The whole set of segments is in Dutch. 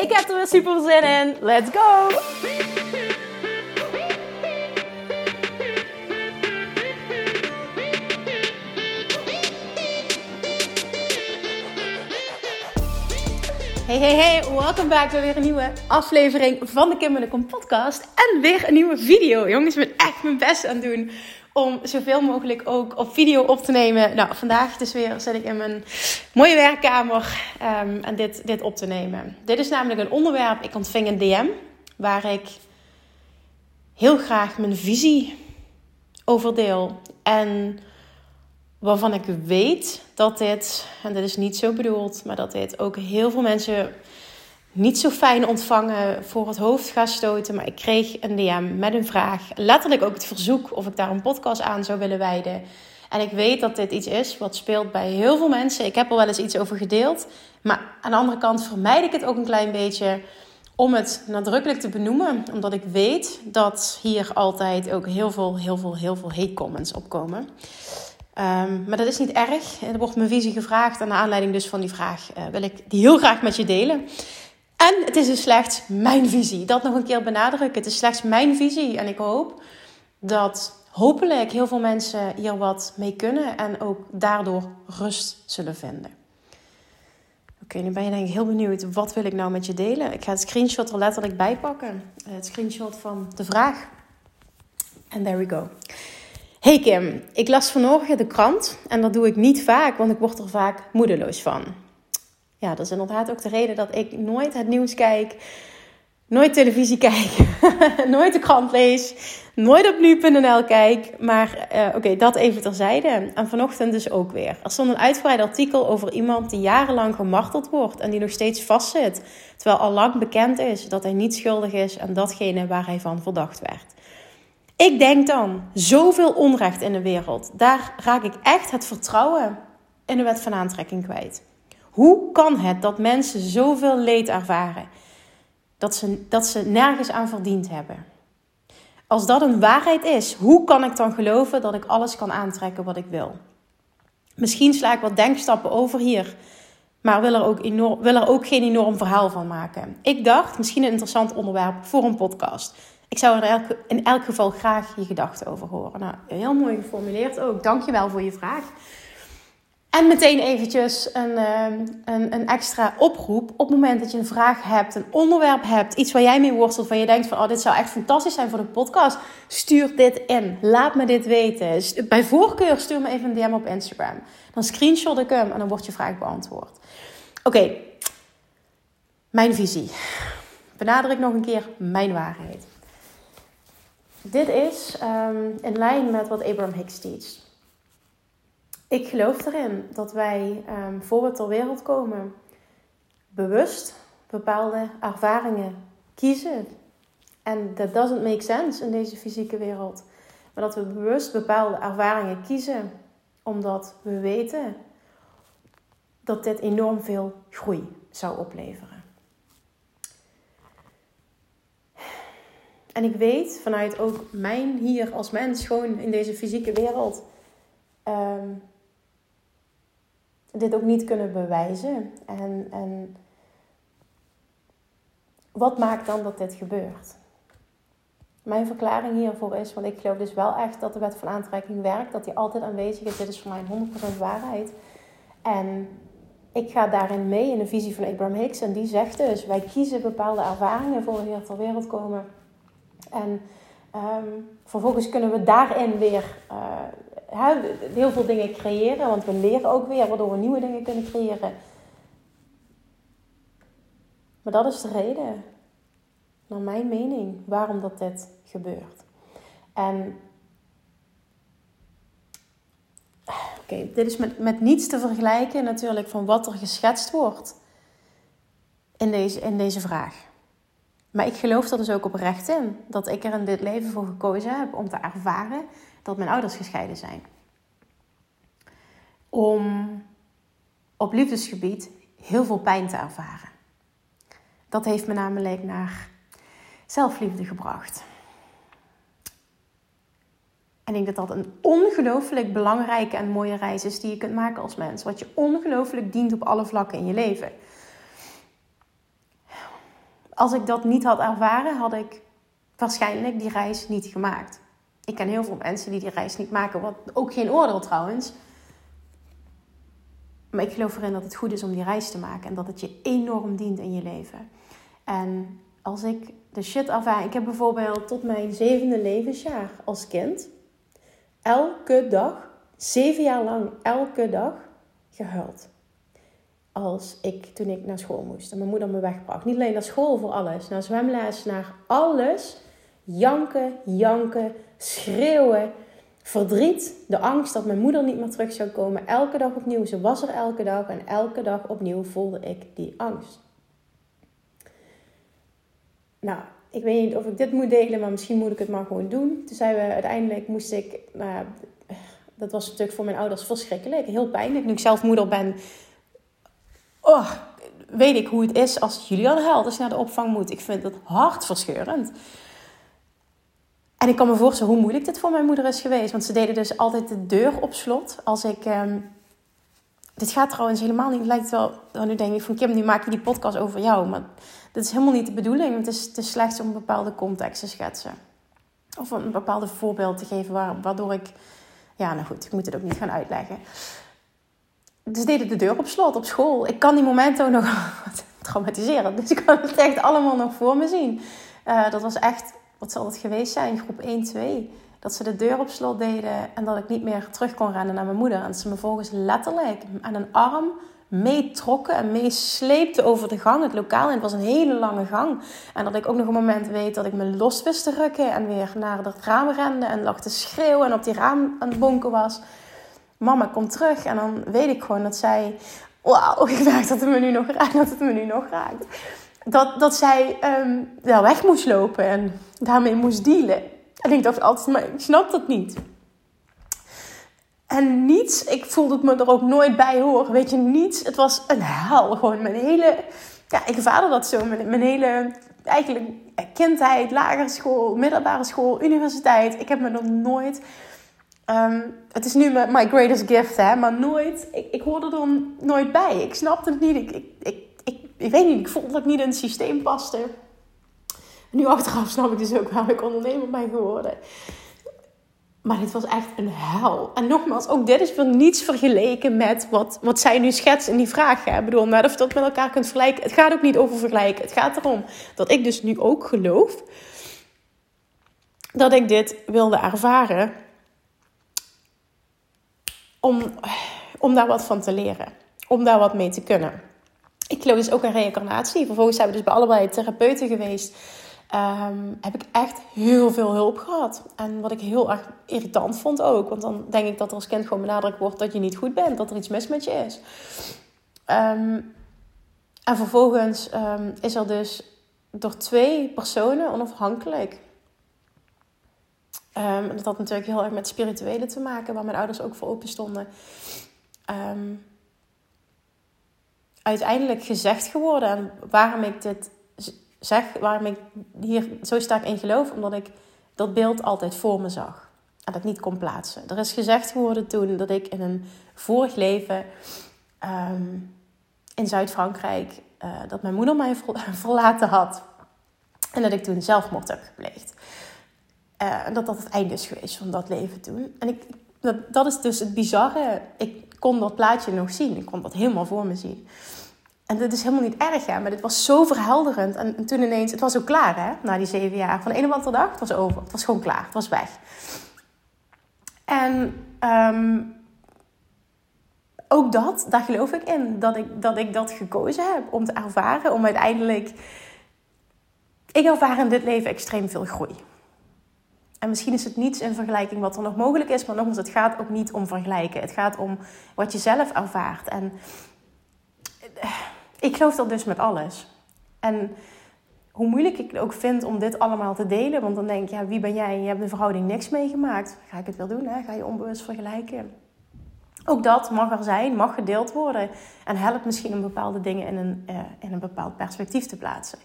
Ik heb er weer super zin in. Let's go! Hey, hey, hey, welkom bij weer een nieuwe aflevering van de Kim en podcast. En weer een nieuwe video. Jongens, ik ben echt mijn best aan het doen om zoveel mogelijk ook op video op te nemen. Nou, vandaag dus weer zit ik in mijn mooie werkkamer um, en dit, dit op te nemen. Dit is namelijk een onderwerp, ik ontving een DM waar ik heel graag mijn visie over deel. En waarvan ik weet dat dit, en dit is niet zo bedoeld, maar dat dit ook heel veel mensen niet zo fijn ontvangen, voor het hoofd gaat stoten. Maar ik kreeg een DM met een vraag. Letterlijk ook het verzoek of ik daar een podcast aan zou willen wijden. En ik weet dat dit iets is wat speelt bij heel veel mensen. Ik heb er wel eens iets over gedeeld. Maar aan de andere kant vermijd ik het ook een klein beetje om het nadrukkelijk te benoemen. Omdat ik weet dat hier altijd ook heel veel, heel veel, heel veel hate comments opkomen. Um, maar dat is niet erg. Er wordt mijn visie gevraagd. En naar aanleiding dus van die vraag uh, wil ik die heel graag met je delen. En het is dus slechts mijn visie. Dat nog een keer benadrukken. Het is slechts mijn visie. En ik hoop dat hopelijk heel veel mensen hier wat mee kunnen. En ook daardoor rust zullen vinden. Oké, nu ben je denk ik heel benieuwd. Wat wil ik nou met je delen? Ik ga het screenshot er letterlijk bij pakken. Het screenshot van de vraag. En there we go. Hey Kim, ik las vanmorgen de krant. En dat doe ik niet vaak, want ik word er vaak moedeloos van ja, dat is inderdaad ook de reden dat ik nooit het nieuws kijk, nooit televisie kijk, nooit de krant lees, nooit op nu.nl kijk. Maar uh, oké, dat even terzijde. En vanochtend dus ook weer. Er stond een uitgebreid artikel over iemand die jarenlang gemarteld wordt en die nog steeds vastzit. Terwijl al lang bekend is dat hij niet schuldig is aan datgene waar hij van verdacht werd. Ik denk dan, zoveel onrecht in de wereld. Daar raak ik echt het vertrouwen in de wet van aantrekking kwijt. Hoe kan het dat mensen zoveel leed ervaren dat ze, dat ze nergens aan verdiend hebben? Als dat een waarheid is, hoe kan ik dan geloven dat ik alles kan aantrekken wat ik wil? Misschien sla ik wat denkstappen over hier, maar wil er ook, enorm, wil er ook geen enorm verhaal van maken. Ik dacht, misschien een interessant onderwerp voor een podcast. Ik zou er in elk, geval graag je gedachten over horen. Nou, heel mooi geformuleerd ook. Dankjewel voor je vraag. En meteen eventjes een, ehm, een, een, extra oproep. Op het moment dat je een vraag hebt, een onderwerp hebt, iets waar jij mee worstelt, van je denkt van, oh, dit zou echt fantastisch zijn voor de podcast. Stuur dit in. Laat me dit weten. Bij voorkeur stuur me even een DM op Instagram. Dan screenshot ik hem en dan wordt je vraag beantwoord. Oké, mijn visie. Benadruk nog een keer mijn waarheid. Dit is um, in lijn met wat Abraham Hicks teacht. Ik geloof erin dat wij, um, voor we ter wereld komen, bewust bepaalde ervaringen kiezen. En that doesn't make sense in deze fysieke wereld. Maar dat we bewust bepaalde ervaringen kiezen, omdat we weten dat dit enorm veel groei zou opleveren. En ik weet vanuit ook mijn hier als mens, gewoon in deze fysieke wereld, um, dit ook niet kunnen bewijzen. En, en wat maakt dan dat dit gebeurt? Mijn verklaring hiervoor is, want ik geloof dus wel echt dat de wet van aantrekking werkt, dat die altijd aanwezig is. Dit is voor mij 100% waarheid. En ik ga daarin mee in de visie van Abraham Hicks. En die zegt dus, wij kiezen bepaalde ervaringen voor we hier ter wereld komen. En um, vervolgens kunnen we daarin weer uh, heel veel dingen creëren, want we leren ook weer, waardoor we nieuwe dingen kunnen creëren. Maar dat is de reden, naar mijn mening, waarom dat dit gebeurt. En oké, dit is met, met niets te vergelijken natuurlijk van wat er geschetst wordt in deze, in deze vraag. Maar ik geloof er dus ook oprecht in dat ik er in dit leven voor gekozen heb om te ervaren dat mijn ouders gescheiden zijn. Om op liefdesgebied heel veel pijn te ervaren. Dat heeft me namelijk naar zelfliefde gebracht. En ik denk dat dat een ongelooflijk belangrijke en mooie reis is die je kunt maken als mens. Wat je ongelooflijk dient op alle vlakken in je leven. Als ik dat niet had ervaren, had ik waarschijnlijk die reis niet gemaakt. Ik ken heel veel mensen die die reis niet maken, wat ook geen oordeel trouwens. Maar ik geloof erin dat het goed is om die reis te maken en dat het je enorm dient in je leven. En als ik de shit ervaar, ik heb bijvoorbeeld tot mijn zevende levensjaar als kind elke dag, zeven jaar lang, elke dag gehuild. Als ik, toen ik naar school moest en mijn moeder me wegbracht. Niet alleen naar school voor alles, naar zwemles, naar alles. Janken, janken, schreeuwen, verdriet, de angst dat mijn moeder niet meer terug zou komen. Elke dag opnieuw, ze was er elke dag en elke dag opnieuw voelde ik die angst. Nou, ik weet niet of ik dit moet delen, maar misschien moet ik het maar gewoon doen. Toen zijn we uiteindelijk, moest ik, nou, dat was natuurlijk voor mijn ouders verschrikkelijk, heel pijnlijk. Nu ik zelf moeder ben, oh, weet ik hoe het is als jullie al huilt, als je naar de opvang moet. Ik vind het hartverscheurend. En ik kan me voorstellen hoe moeilijk dit voor mijn moeder is geweest. Want ze deden dus altijd de deur op slot als ik... Um... Dit gaat trouwens helemaal niet... Het lijkt wel... Oh, nu denk ik van Kim, nu maak je die podcast over jou. Maar dat is helemaal niet de bedoeling. Het is, het is slechts om een bepaalde context te schetsen. Of een bepaalde voorbeeld te geven waardoor ik... Ja, nou goed, ik moet het ook niet gaan uitleggen. Dus deden de deur op slot op school. Ik kan die momenten ook nog traumatiseren. Dus ik kan het echt allemaal nog voor me zien. Uh, dat was echt, wat zal het geweest zijn? Groep 1, 2. Dat ze de deur op slot deden en dat ik niet meer terug kon rennen naar mijn moeder. En dat ze me volgens letterlijk aan een arm meetrokken en meesleepte over de gang, het lokaal. En het was een hele lange gang. En dat ik ook nog een moment weet dat ik me los wist te rukken en weer naar het raam rende en lag te schreeuwen en op die raam aan het bonken was. Mama komt terug en dan weet ik gewoon dat zij, wauw, ik merk dat het me nu nog raakt, dat het me nu nog raakt. Dat, dat zij um, weg moest lopen en daarmee moest dealen. En ik dacht altijd, maar ik snap dat niet. En niets, ik voelde het me er ook nooit bij horen. Weet je, niets. Het was een hel. Gewoon mijn hele, ja, ik ervaarde dat zo. Mijn, hele, eigenlijk kindheid, lagere school, middelbare school, universiteit. Ik heb me er nooit, um, het is nu my greatest gift, hè. Maar nooit, ik, ik hoorde er nooit bij. Ik snapte het niet. Ik, ik, ik, ik, weet niet, ik voelde dat ik niet in het systeem paste. Nu achteraf snap ik dus ook waarom ik ondernemer ben geworden. Maar dit was echt een hel. En nogmaals, ook dit is weer niets vergeleken met wat, wat zij nu schetst in die vraag. Hè? Ik bedoel, net of je dat met elkaar kunt vergelijken. Het gaat ook niet over vergelijken. Het gaat erom dat ik dus nu ook geloof dat ik dit wilde ervaren. Om, om daar wat van te leren. Om daar wat mee te kunnen. Ik geloof dus ook in reïncarnatie. Vervolgens zijn we dus bij allebei therapeuten geweest um, heb ik echt heel veel hulp gehad. En wat ik heel erg irritant vond ook. Want dan denk ik dat er als kind gewoon benadrukt wordt dat je niet goed bent. Dat er iets mis met je is. Um, en vervolgens um, is er dus door twee personen onafhankelijk. Um, dat had natuurlijk heel erg met spirituele te maken, waar mijn ouders ook voor open stonden. Um, uiteindelijk gezegd geworden en waarom ik dit zeg waarom ik hier zo sterk in geloof, omdat ik dat beeld altijd voor me zag. En dat niet kon plaatsen. Er is gezegd geworden toen dat ik in een vorig leven ehm, in Zuid-Frankrijk, uh, dat mijn moeder mij verlaten had. En dat ik toen zelfmoord heb gepleegd. Uh, en dat dat het einde is geweest van dat leven toen. En ik, dat, dat is dus het bizarre. Ik kon dat plaatje nog zien. Ik kon dat helemaal voor me zien. En dat is helemaal niet erg, hè? maar dit was zo verhelderend. En, toen ineens, het was ook klaar, hè, na die zeven jaar. Van een op dag, het was over. Het was gewoon klaar, het was weg. En um, ook dat, daar geloof ik in. Dat ik, dat ik dat gekozen heb om te ervaren. Om uiteindelijk... Ik ervaar in dit leven extreem veel groei. En misschien is het niets in vergelijking wat er nog mogelijk is. Maar nogmaals, het gaat ook niet om vergelijken. Het gaat om wat je zelf ervaart. En ik geloof dat dus met alles. En hoe moeilijk ik het ook vind om dit allemaal te delen. Want dan denk ik, ja, wie ben jij? Je hebt een verhouding niks meegemaakt. Ga ik het wel doen? Hè? Ga je onbewust vergelijken? Ook dat mag er zijn, mag gedeeld worden. En helpt misschien om bepaalde dingen in een, uh, in een bepaald perspectief te plaatsen.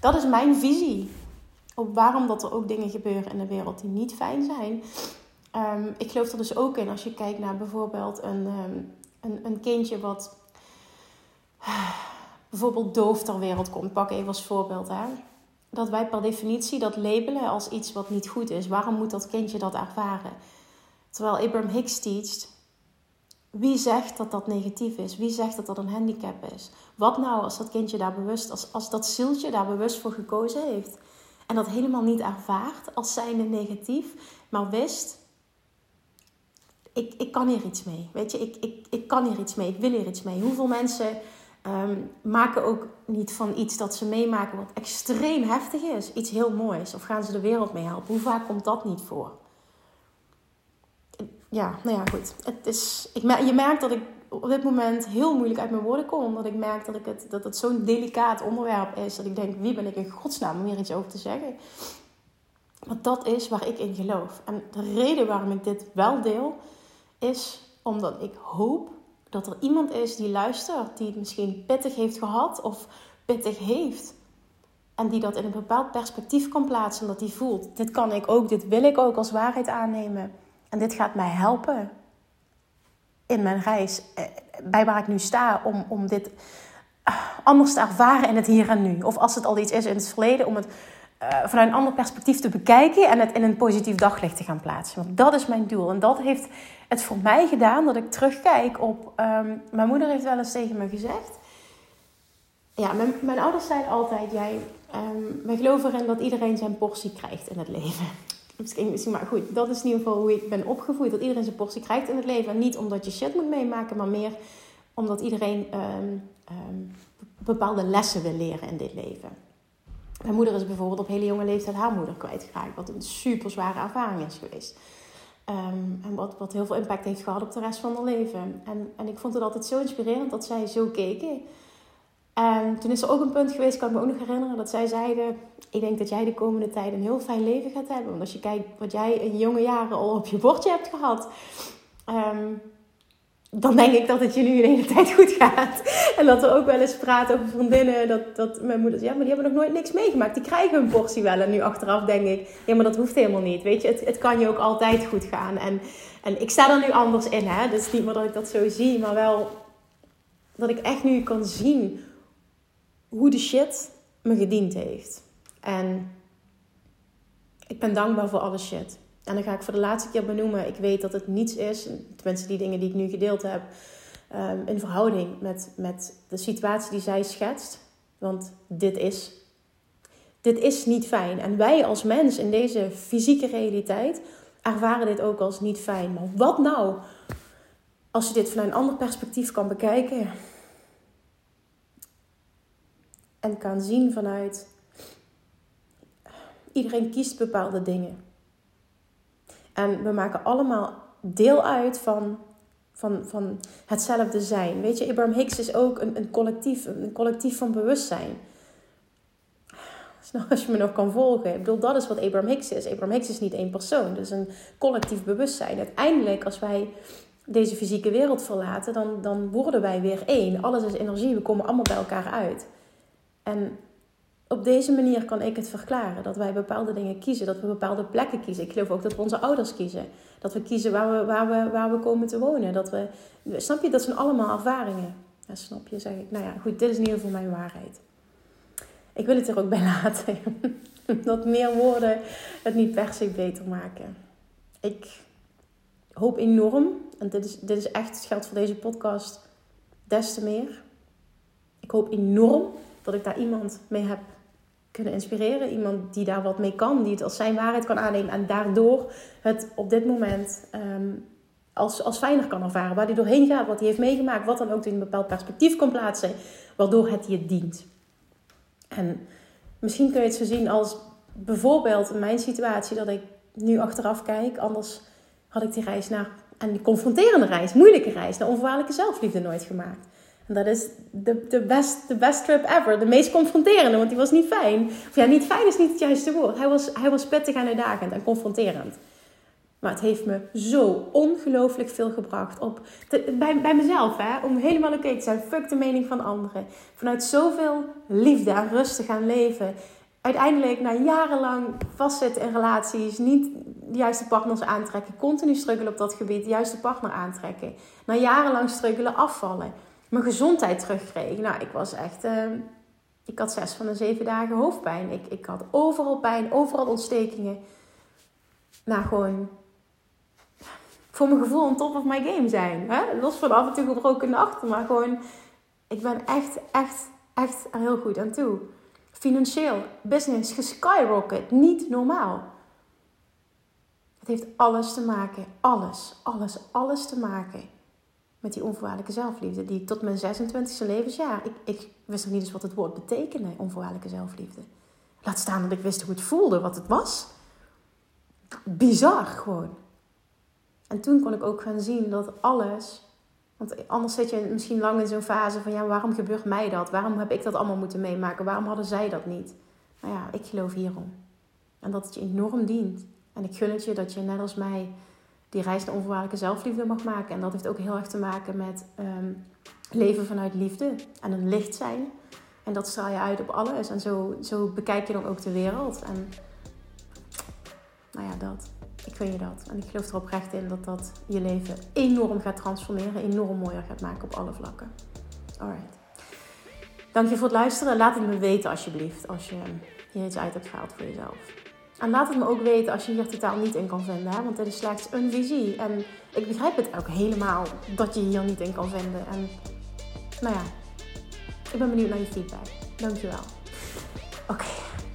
Dat is mijn visie op waarom dat er ook dingen gebeuren in de wereld die niet fijn zijn. Um, ik geloof er dus ook in als je kijkt naar bijvoorbeeld een, um, een, een kindje wat bijvoorbeeld doof ter wereld komt. Pak even als voorbeeld. Hè. Dat wij per definitie dat labelen als iets wat niet goed is. Waarom moet dat kindje dat ervaren? Terwijl Abraham Hicks teacht, wie zegt dat dat negatief is? Wie zegt dat dat een handicap is? Wat nou als dat kindje daar bewust, als, als dat zieltje daar bewust voor gekozen heeft en dat helemaal niet ervaart als zijnde negatief, maar wist, ik, ik kan hier iets mee. Weet je, ik, ik, ik kan hier iets mee, ik wil hier iets mee. Hoeveel mensen ehm, maken ook niet van iets dat ze meemaken wat extreem heftig is, iets heel moois? Of gaan ze de wereld mee helpen? Hoe vaak komt dat niet voor? Ja, nou ja, goed. Het is, ik, je merkt dat ik op dit moment heel moeilijk uit mijn woorden kom. Omdat ik merk dat, ik het, dat het zo'n delicaat onderwerp is. Dat ik denk, wie ben ik in godsnaam om hier iets over te zeggen? Want dat is waar ik in geloof. En de reden waarom ik dit wel deel, is omdat ik hoop dat er iemand is die luistert. Die het misschien pittig heeft gehad of pittig heeft. En die dat in een bepaald perspectief kan plaatsen. Omdat die voelt, dit kan ik ook, dit wil ik ook als waarheid aannemen. En dit gaat mij helpen in mijn reis, eh, bij waar ik nu sta, om, om dit eh, anders te ervaren in het hier en nu. Of als het al iets is in het verleden, om het uh, vanuit een ander perspectief te bekijken en het in een positief daglicht te gaan plaatsen. Want dat is mijn doel. En dat heeft het voor mij gedaan dat ik terugkijk op. Um, mijn moeder heeft wel eens tegen me gezegd. Ja, mijn, mijn ouders zeiden altijd: jij, um, wij geloven erin dat iedereen zijn portie krijgt in het leven. Misschien, maar goed, dat is in ieder geval hoe ik ben opgevoed. Dat iedereen zijn portie krijgt in het leven. En niet omdat je shit moet meemaken, maar meer omdat iedereen um, um, bepaalde lessen wil leren in dit leven. Mijn moeder is bijvoorbeeld op hele jonge leeftijd haar moeder kwijtgeraakt. Wat een super zware ervaring is geweest. Um, en wat, wat heel veel impact heeft gehad op de rest van haar leven. En, en ik vond het altijd zo inspirerend dat zij zo keken. En toen is er ook een punt geweest, kan ik me ook nog herinneren, dat zij zeiden: Ik denk dat jij de komende tijd een heel fijn leven gaat hebben. Want als je kijkt wat jij in jonge jaren al op je bordje hebt gehad, um, dan denk ik dat het je nu de hele tijd goed gaat. En dat we ook wel eens praten over vriendinnen. Dat, dat mijn moeder ja, maar die hebben nog nooit niks meegemaakt. Die krijgen een portie wel. En nu achteraf denk ik, ja, maar dat hoeft helemaal niet. Weet je, het, het kan je ook altijd goed gaan. En, en ik sta er nu anders in, hè. Dus niet meer dat ik dat zo zie, maar wel dat ik echt nu kan zien hoe de shit me gediend heeft. En ik ben dankbaar voor alle shit. En dan ga ik voor de laatste keer benoemen. Ik weet dat het niets is, tenminste die dingen die ik nu gedeeld heb, um, in verhouding met, met de situatie die zij schetst. Want dit is, dit is niet fijn. En wij als mens in deze fysieke realiteit ervaren dit ook als niet fijn. Maar wat nou als je dit vanuit een ander perspectief kan bekijken? Kan zien vanuit iedereen kiest bepaalde dingen. En we maken allemaal deel uit van, van, van hetzelfde zijn. Weet je, Abraham Hicks is ook een, een, collectief, een collectief van bewustzijn. Nou, als je me nog kan volgen. Ik bedoel, dat is wat Abraham Hicks is. Abraham Hicks is niet één persoon. Dus een collectief bewustzijn. Uiteindelijk, als wij deze fysieke wereld verlaten, dan, dan worden wij weer één. Alles is energie. We komen allemaal bij elkaar uit. En op deze manier kan ik het verklaren. Dat wij bepaalde dingen kiezen. Dat we bepaalde plekken kiezen. Ik geloof ook dat we onze ouders kiezen. Dat we kiezen waar we, waar we, waar we komen te wonen. Dat we, snap je? Dat zijn allemaal ervaringen. Ja, snap je? Zeg ik. Nou ja, goed. Dit is in ieder geval mijn waarheid. Ik wil het er ook bij laten. dat meer woorden het niet per se beter maken. Ik hoop enorm. En dit is, dit is echt, het geldt voor deze podcast des te meer. Ik hoop enorm dat ik daar iemand mee heb kunnen inspireren. Iemand die daar wat mee kan, die het als zijn waarheid kan aannemen en daardoor het op dit moment um, als, als fijner kan ervaren. Waar hij doorheen gaat, wat hij heeft meegemaakt, wat dan ook in een bepaald perspectief kan plaatsen, waardoor het je dient. En misschien kun je het zo zien als bijvoorbeeld in mijn situatie dat ik nu achteraf kijk, anders had ik die reis naar, en die confronterende reis, moeilijke reis, naar onvoorwaardelijke zelfliefde nooit gemaakt. Dat is de, de, best, de best trip ever. De meest confronterende, want die was niet fijn. Of ja, niet fijn is niet het juiste woord. Hij was, hij was pittig en uitdagend en confronterend. Maar het heeft me zo ongelooflijk veel gebracht. Op bij, bij mezelf, hè, om helemaal oké te zijn. Fuck de mening van anderen. Vanuit zoveel liefde en rust te gaan leven. Uiteindelijk, na jarenlang vastzitten in relaties, niet de juiste partners aantrekken, continu struggelen op dat gebied, de juiste partner aantrekken. Na jarenlang struggelen, afvallen. Mijn gezondheid terugkreeg. Nou, ik was echt. Uh, ik had zes van de zeven dagen hoofdpijn. Ik, ik had overal pijn, overal ontstekingen. Nou, gewoon voor mijn gevoel on top of my game zijn. Hè? Los van af en toe gebroken nachten, maar gewoon, ik ben echt, echt, echt er heel goed aan toe. Financieel, business, geskyrocket, niet normaal. Het heeft alles te maken, alles, alles, alles te maken met die onvoorwaardelijke zelfliefde. Die tot mijn 26e levensjaar, ik, ik wist nog niet eens wat het woord betekende, onvoorwaardelijke zelfliefde. Laat staan dat ik wist hoe het voelde, wat het was. Bizar gewoon. En toen kon ik ook gaan zien dat alles. Want anders zit je misschien lang in zo'n fase van ja, waarom gebeurt mij dat? Waarom heb ik dat allemaal moeten meemaken? Waarom hadden zij dat niet? Nou ja, ik geloof hierom. En dat het je enorm dient. En ik gun het je dat je net als mij die reis naar onvoorwaardelijke zelfliefde mag maken. En dat heeft ook heel erg te maken met ehm, leven vanuit liefde en een licht zijn. En dat straal je uit op alles. En zo, zo bekijk je dan ook de wereld. En nou ja, dat ik gun je dat. En ik geloof er oprecht in dat dat je leven enorm gaat transformeren, enorm mooier gaat maken op alle vlakken. Alright. Dank je voor het luisteren. Laat het me weten alsjeblieft als je hier iets uit hebt gehaald voor jezelf. En laat het me ook weten als je hier totaal niet in kan vinden. Want dit is slechts een visie. En ik begrijp het ook helemaal dat je hier niet in kan vinden. En nou ja, ik ben benieuwd naar je feedback. Dankjewel. Oké,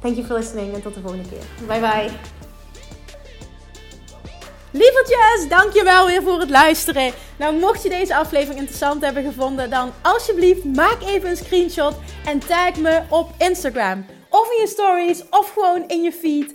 thank you for listening en tot de volgende keer. Bye bye. Lievertjes, dankjewel weer voor het luisteren. Nou, mocht je deze aflevering interessant hebben gevonden, dan alsjeblieft maak even een screenshot en tag me op Instagram. Of in je stories, of gewoon in je feed.